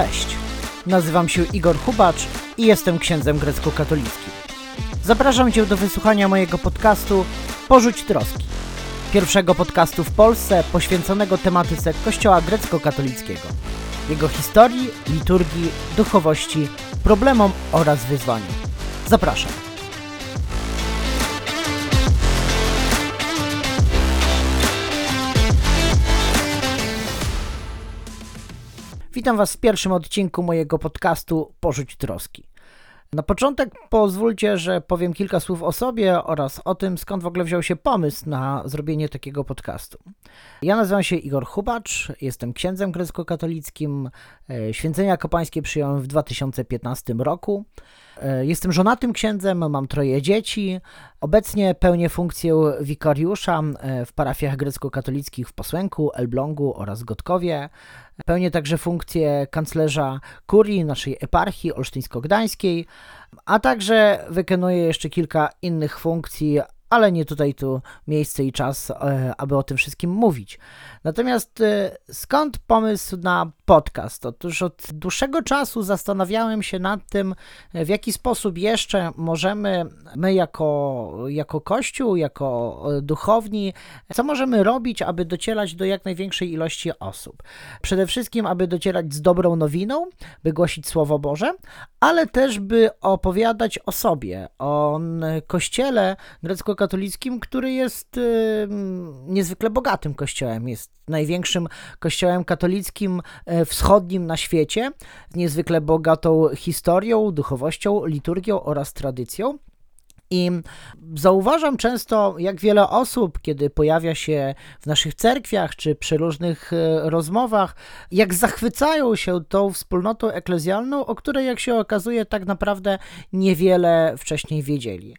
Cześć, nazywam się Igor Hubacz i jestem księdzem grecko-katolickim. Zapraszam Cię do wysłuchania mojego podcastu Porzuć troski. Pierwszego podcastu w Polsce poświęconego tematyce Kościoła grecko-katolickiego, jego historii, liturgii, duchowości, problemom oraz wyzwaniom. Zapraszam. Witam Was w pierwszym odcinku mojego podcastu Porzuć Troski. Na początek pozwólcie, że powiem kilka słów o sobie oraz o tym, skąd w ogóle wziął się pomysł na zrobienie takiego podcastu. Ja nazywam się Igor Hubacz, jestem księdzem grecko-katolickim. E, święcenia kapańskie przyjąłem w 2015 roku. E, jestem żonatym księdzem, mam troje dzieci. Obecnie pełnię funkcję wikariusza e, w parafiach grecko-katolickich w Posłęku, Elblągu oraz Gotkowie. Pełnię także funkcję kanclerza kurii naszej eparchii olsztyńsko-gdańskiej, a także wykonuję jeszcze kilka innych funkcji, ale nie tutaj tu miejsce i czas, e, aby o tym wszystkim mówić. Natomiast e, skąd pomysł na podcast? Otóż od dłuższego czasu zastanawiałem się nad tym, w jaki sposób jeszcze możemy my jako, jako Kościół, jako e, duchowni, co możemy robić, aby docierać do jak największej ilości osób. Przede wszystkim, aby docierać z dobrą nowiną, by głosić Słowo Boże, ale też by opowiadać o sobie, o Kościele grecko-katolickim, który jest y, niezwykle bogatym kościołem, jest największym kościołem katolickim e, wschodnim na świecie, z niezwykle bogatą historią, duchowością, liturgią oraz tradycją. I zauważam często, jak wiele osób, kiedy pojawia się w naszych cerkwiach czy przy różnych e, rozmowach, jak zachwycają się tą wspólnotą eklezjalną, o której, jak się okazuje, tak naprawdę niewiele wcześniej wiedzieli.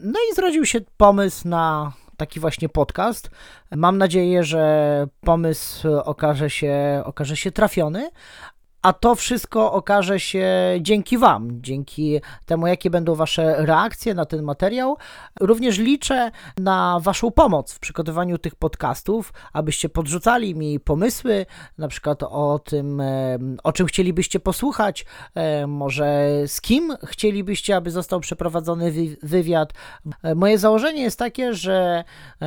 No i zrodził się pomysł na taki właśnie podcast. Mam nadzieję, że pomysł okaże się, okaże się trafiony, a to wszystko okaże się dzięki Wam, dzięki temu, jakie będą Wasze reakcje na ten materiał. Również liczę na Waszą pomoc w przygotowaniu tych podcastów, abyście podrzucali mi pomysły, na przykład o tym, o czym chcielibyście posłuchać, może z kim chcielibyście, aby został przeprowadzony wywiad. Moje założenie jest takie, że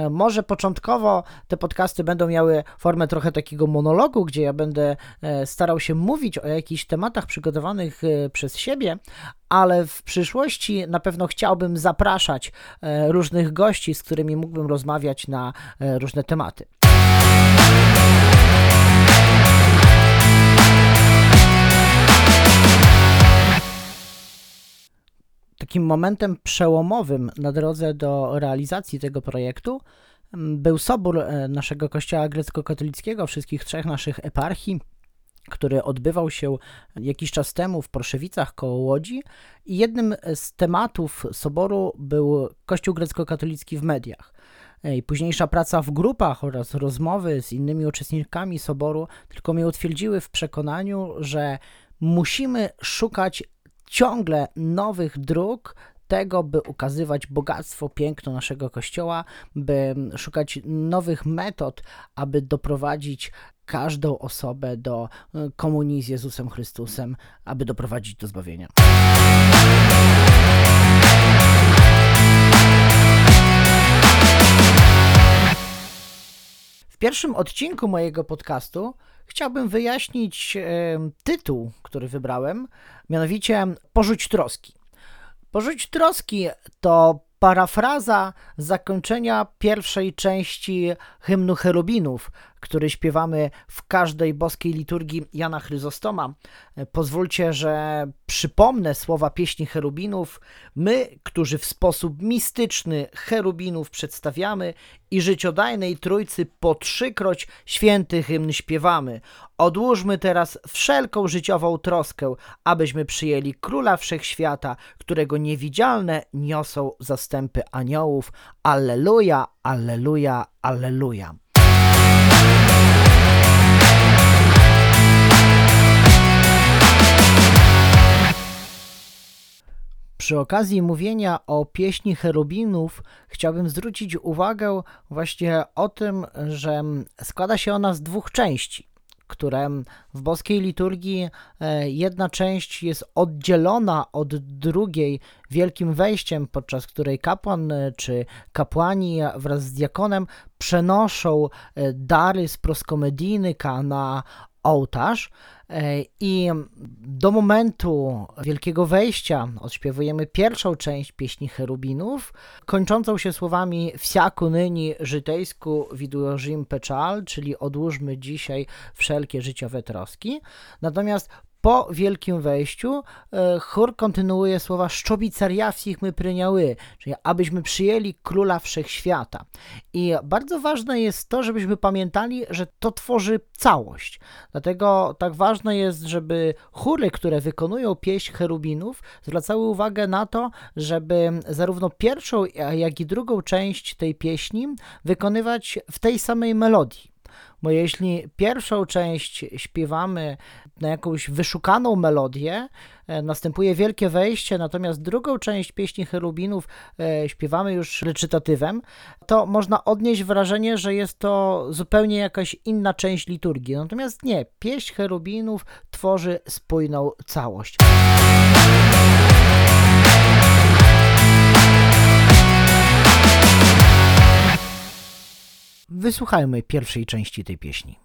może początkowo te podcasty będą miały formę trochę takiego monologu, gdzie ja będę e, starał się mówić, mówić o jakichś tematach przygotowanych e, przez siebie, ale w przyszłości na pewno chciałbym zapraszać e, różnych gości, z którymi mógłbym rozmawiać na e, różne tematy. Takim momentem przełomowym na drodze do realizacji tego projektu był sobór naszego kościoła grecko-katolickiego, wszystkich trzech naszych eparchii, który odbywał się jakiś czas temu w Proszewicach koło Łodzi i jednym z tematów soboru był Kościół grecko-katolicki w mediach. I późniejsza praca w grupach oraz rozmowy z innymi uczestnikami soboru tylko mnie utwierdziły w przekonaniu, że musimy szukać ciągle nowych dróg tego, by ukazywać bogactwo, piękno naszego Kościoła, by szukać nowych metod, aby doprowadzić każdą osobę do e, komunii z Jezusem Chrystusem, aby doprowadzić do zbawienia. W pierwszym odcinku mojego podcastu chciałbym wyjaśnić tytuł, który wybrałem, mianowicie Porzuć troski. Porzuć troski to parafraza zakończenia pierwszej części hymnu cherubinów, który śpiewamy w każdej boskiej liturgii Jana Chryzostoma. Pozwólcie, że przypomnę słowa pieśni cherubinów. My, którzy w sposób mistyczny cherubinów przedstawiamy i życiodajnej Trójcy po trzykroć święty hymn śpiewamy. Odłóżmy teraz wszelką życiową troskę, abyśmy przyjęli Króla Wszechświata, którego niewidzialne niosą zastępy aniołów. Alleluja, alleluja, alleluja. Przy okazji mówienia o pieśni cherubinów chciałbym zwrócić uwagę właśnie o tym, że składa się ona z dwóch części. które w boskiej liturgii e, jedna część jest oddzielona od drugiej wielkim wejściem, podczas której kapłan e, czy kapłani wraz z diakonem przenoszą e, dary z proskomedijnyka na ołtarz i do momentu wielkiego wejścia odśpiewujemy pierwszą część pieśni cherubinów, kończącą się słowami wsiaku nyni żytejsku widuożim peczal, czyli odłóżmy dzisiaj wszelkie życiowe troski. Natomiast po wielkim wejściu e, chór kontynuuje słowa szczobicariawsich my pryniały, czyli abyśmy przyjęli króla wszechświata. I bardzo ważne jest to, żebyśmy pamiętali, że to tworzy całość. Dlatego tak ważne jest, żeby chóry, które wykonują pieśń cherubinów, zwracały uwagę na to, żeby zarówno pierwszą, jak i drugą część tej pieśni wykonywać w tej samej melodii bo jeśli pierwszą część śpiewamy na jakąś wyszukaną melodię, e, następuje wielkie wejście, natomiast drugą część pieśni cherubinów e, śpiewamy już recytatywem, to można odnieść wrażenie, że jest to zupełnie jakaś inna część liturgii. Natomiast nie, pieśń cherubinów tworzy spójną całość. Wysłuchajmy pierwszej części tej pieśni.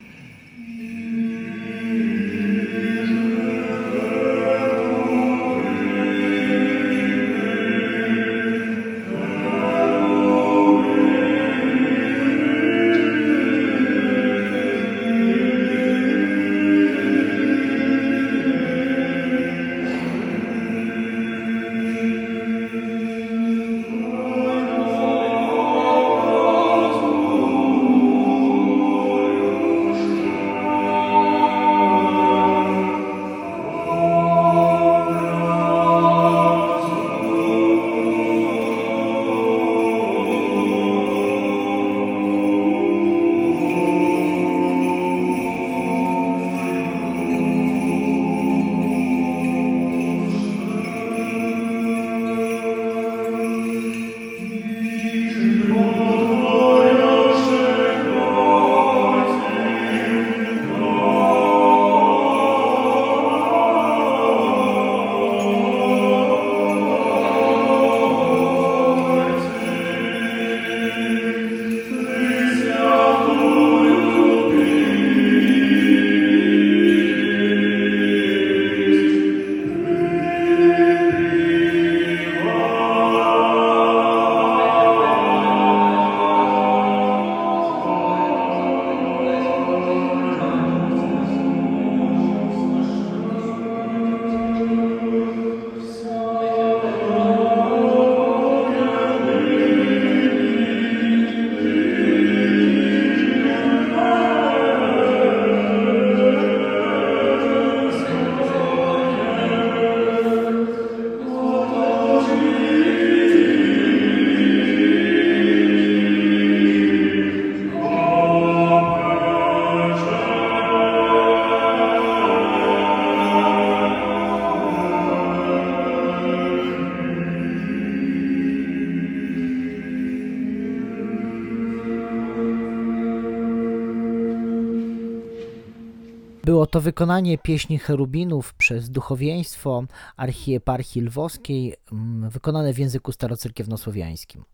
Było to wykonanie pieśni cherubinów przez duchowieństwo archieparchii lwowskiej, mm, wykonane w języku starocerkiewnosłowiańskim.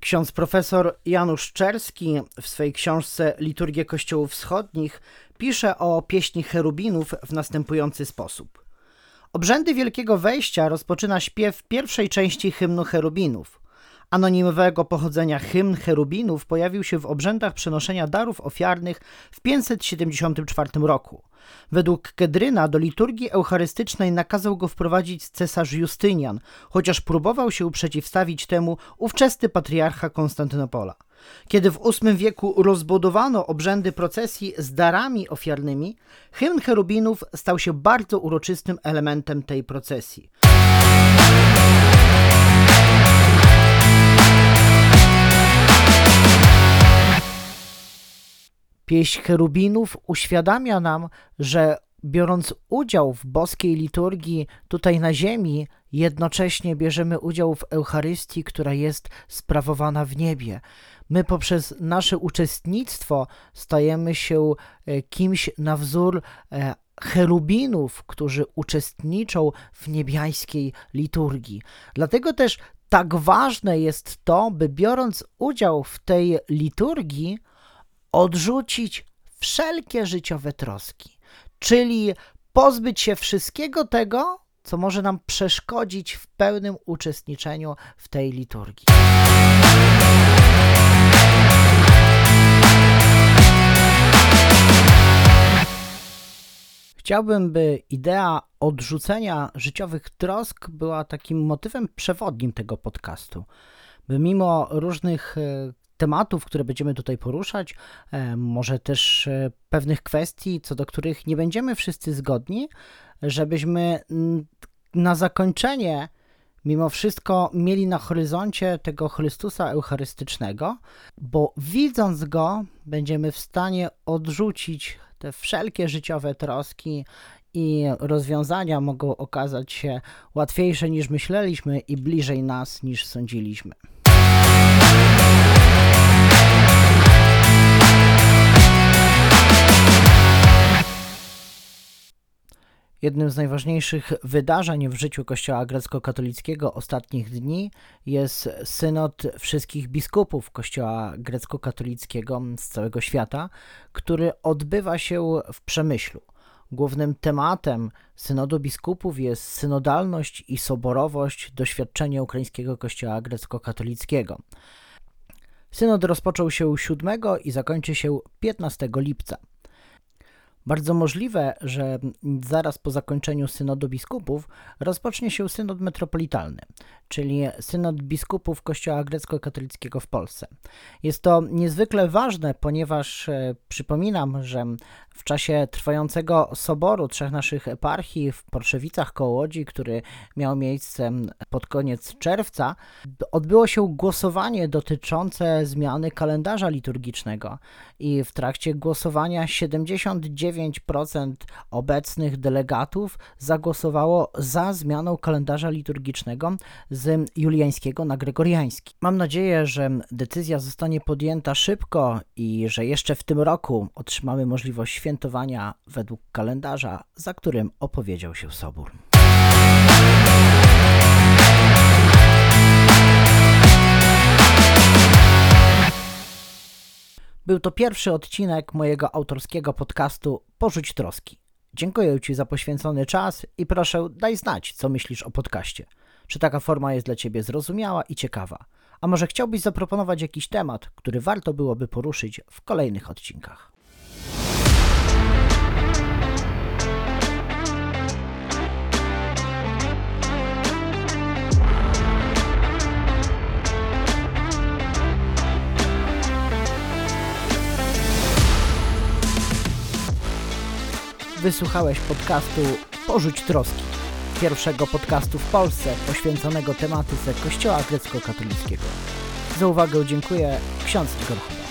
Ksiądz profesor Janusz Czerski w swojej książce Liturgia Kościołów Wschodnich pisze o pieśni cherubinów w następujący sposób. Obrzędy Wielkiego Wejścia rozpoczyna śpiew pierwszej części hymnu cherubinów. Anonimowego pochodzenia hymn cherubinów pojawił się w obrzędach przenoszenia darów ofiarnych w 574 roku. Według Kedryna do liturgii eucharystycznej nakazał go wprowadzić cesarz Justynian, chociaż próbował się przeciwstawić temu ówczesny patriarcha Konstantynopola. Kiedy w VIII wieku rozbudowano obrzędy procesji z darami ofiarnymi, hymn cherubinów stał się bardzo uroczystym elementem tej procesji. Pieśń cherubinów uświadamia nam, że biorąc udział w boskiej liturgii tutaj na ziemi, jednocześnie bierzemy udział w Eucharystii, która jest sprawowana w niebie. My poprzez nasze uczestnictwo stajemy się e, kimś na wzór e, cherubinów, którzy uczestniczą w niebiańskiej liturgii. Dlatego też tak ważne jest to, by biorąc udział w tej liturgii, odrzucić wszelkie życiowe troski, czyli pozbyć się wszystkiego tego, co może nam przeszkodzić w pełnym uczestniczeniu w tej liturgii. Chciałbym, by idea odrzucenia życiowych trosk była takim motywem przewodnim tego podcastu. By mimo różnych e, tematów, które będziemy tutaj poruszać, e, może też e, pewnych kwestii, co do których nie będziemy wszyscy zgodni, żebyśmy na zakończenie mimo wszystko mieli na horyzoncie tego Chrystusa Eucharystycznego, bo widząc go, będziemy w stanie odrzucić te wszelkie życiowe troski i rozwiązania mogą okazać się łatwiejsze niż myśleliśmy i bliżej nas niż sądziliśmy. Jednym z najważniejszych wydarzeń w życiu Kościoła grecko-katolickiego ostatnich dni jest synod wszystkich biskupów Kościoła grecko-katolickiego z całego świata, który odbywa się w Przemyślu. Głównym tematem synodu biskupów jest synodalność i soborowość doświadczenia ukraińskiego Kościoła grecko-katolickiego. Synod rozpoczął się 7 i zakończy się 15 lipca. Bardzo możliwe, że zaraz po zakończeniu synodu biskupów rozpocznie się synod metropolitalny, czyli synod biskupów Kościoła grecko-katolickiego w Polsce. Jest to niezwykle ważne, ponieważ e, przypominam, że w czasie trwającego soboru trzech naszych eparchii w Porszewicach koło Łodzi, który miał miejsce pod koniec czerwca, odbyło się głosowanie dotyczące zmiany kalendarza liturgicznego i w trakcie głosowania 79% obecnych delegatów zagłosowało za zmianą kalendarza liturgicznego z juliańskiego na gregoriański. Mam nadzieję, że decyzja zostanie podjęta szybko i że jeszcze w tym roku otrzymamy możliwość świętowania według kalendarza, za którym opowiedział się Sobór. Był to pierwszy odcinek mojego autorskiego podcastu Porzuć troski. Dziękuję Ci za poświęcony czas i proszę daj znać, co myślisz o podcaście. Czy taka forma jest dla Ciebie zrozumiała i ciekawa? A może chciałbyś zaproponować jakiś temat, który warto byłoby poruszyć w kolejnych odcinkach? Wysłuchałeś podcastu Porzuć Troski, pierwszego podcastu w Polsce poświęconego tematyce Kościoła grecko-katolickiego. Za uwagę dziękuję ksiądz Igor.